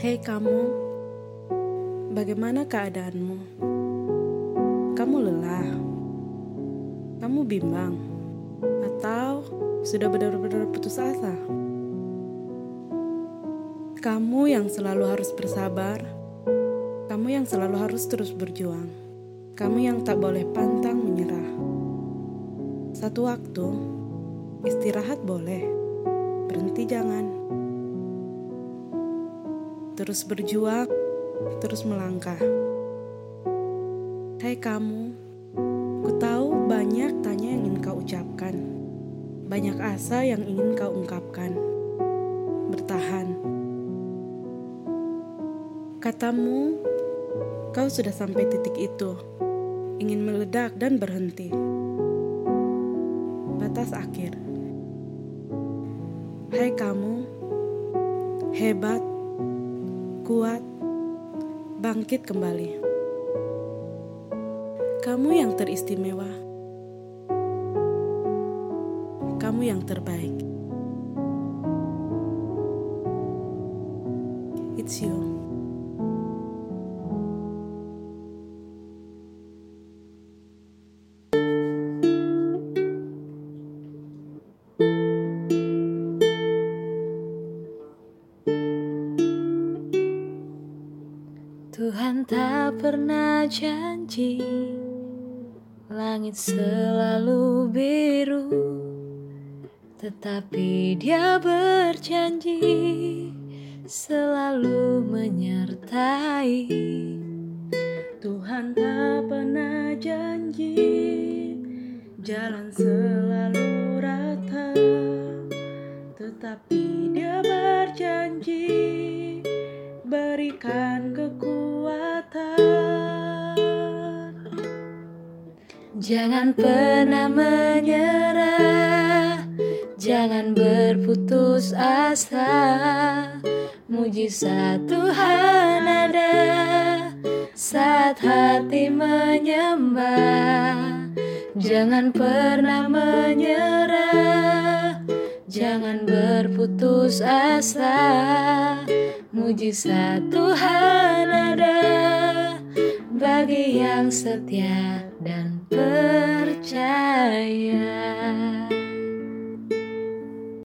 Hei kamu, bagaimana keadaanmu? Kamu lelah? Kamu bimbang? Atau sudah benar-benar putus asa? Kamu yang selalu harus bersabar, kamu yang selalu harus terus berjuang, kamu yang tak boleh pantang menyerah. Satu waktu, istirahat boleh, berhenti jangan. Terus berjuang, terus melangkah. Hai kamu, ku tahu banyak tanya yang ingin kau ucapkan, banyak asa yang ingin kau ungkapkan. Bertahan. Katamu, kau sudah sampai titik itu, ingin meledak dan berhenti. Batas akhir. Hai kamu, hebat, kuat, bangkit kembali. Kamu yang teristimewa, kamu yang terbaik. It's you. Tuhan tak pernah janji Langit selalu biru Tetapi dia berjanji Selalu menyertai. Tuhan tak pernah janji Jalan selalu rata Tetapi Berikan kekuatan. Jangan pernah menyerah Jangan berputus asa. Mujizat Tuhan ada Saat hati menyembah. Jangan pernah menyerah Jangan berputus asa Mujizat Tuhan ada Bagi yang setia dan percaya